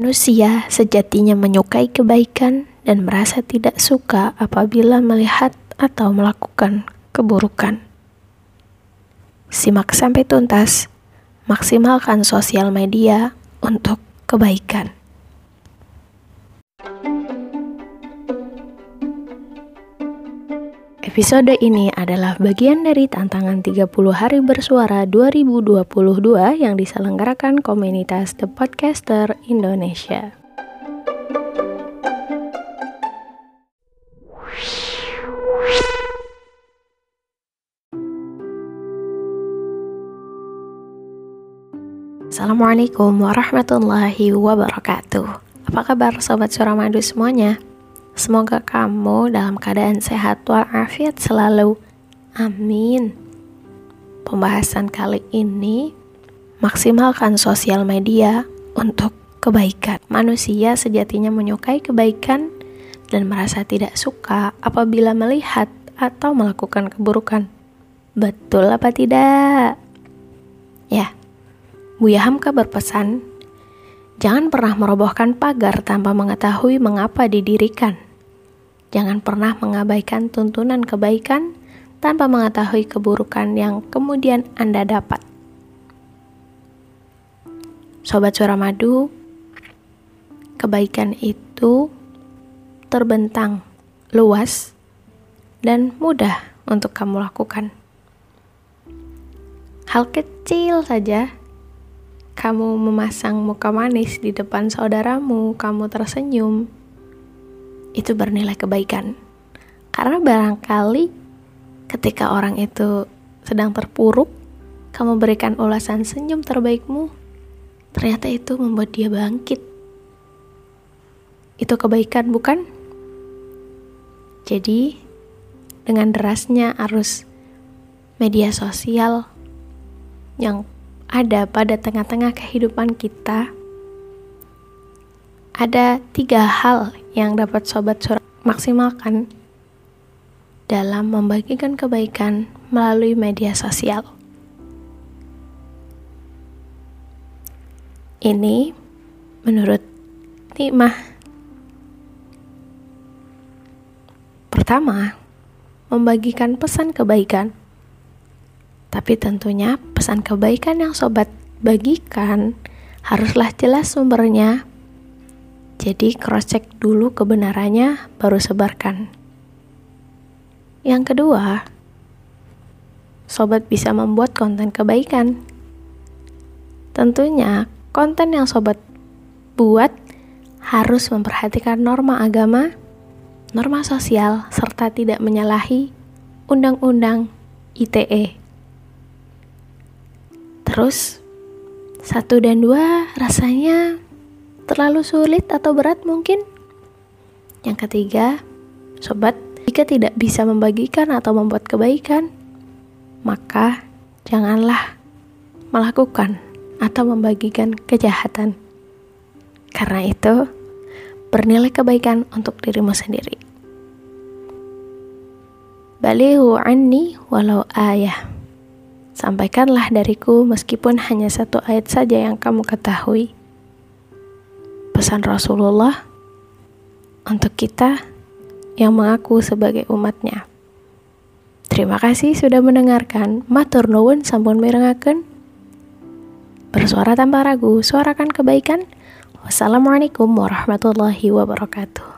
Manusia sejatinya menyukai kebaikan dan merasa tidak suka apabila melihat atau melakukan keburukan. Simak sampai tuntas, maksimalkan sosial media untuk kebaikan. Episode ini adalah bagian dari tantangan 30 hari bersuara 2022 yang diselenggarakan komunitas The Podcaster Indonesia. Assalamualaikum warahmatullahi wabarakatuh. Apa kabar sobat Suramadu semuanya? Semoga kamu dalam keadaan sehat walafiat selalu. Amin. Pembahasan kali ini maksimalkan sosial media untuk kebaikan. Manusia sejatinya menyukai kebaikan dan merasa tidak suka apabila melihat atau melakukan keburukan. Betul apa tidak? Ya, Buya Hamka berpesan, jangan pernah merobohkan pagar tanpa mengetahui mengapa didirikan. Jangan pernah mengabaikan tuntunan kebaikan tanpa mengetahui keburukan yang kemudian Anda dapat. Sobat Suramadu, kebaikan itu terbentang, luas, dan mudah untuk kamu lakukan. Hal kecil saja, kamu memasang muka manis di depan saudaramu, kamu tersenyum, itu bernilai kebaikan. Karena barangkali ketika orang itu sedang terpuruk, kamu berikan ulasan senyum terbaikmu, ternyata itu membuat dia bangkit. Itu kebaikan, bukan? Jadi, dengan derasnya arus media sosial yang ada pada tengah-tengah kehidupan kita, ada tiga hal yang dapat sobat surat maksimalkan dalam membagikan kebaikan melalui media sosial. Ini menurut Nikmah. Pertama, membagikan pesan kebaikan. Tapi tentunya pesan kebaikan yang sobat bagikan haruslah jelas sumbernya jadi cross check dulu kebenarannya baru sebarkan. Yang kedua, sobat bisa membuat konten kebaikan. Tentunya konten yang sobat buat harus memperhatikan norma agama, norma sosial, serta tidak menyalahi undang-undang ITE. Terus, satu dan dua rasanya terlalu sulit atau berat mungkin? Yang ketiga, sobat, jika tidak bisa membagikan atau membuat kebaikan, maka janganlah melakukan atau membagikan kejahatan. Karena itu, bernilai kebaikan untuk dirimu sendiri. Balihu anni walau ayah. Sampaikanlah dariku meskipun hanya satu ayat saja yang kamu ketahui pesan Rasulullah untuk kita yang mengaku sebagai umatnya. Terima kasih sudah mendengarkan. Matur nuwun sampun mirengaken. Bersuara tanpa ragu, suarakan kebaikan. Wassalamualaikum warahmatullahi wabarakatuh.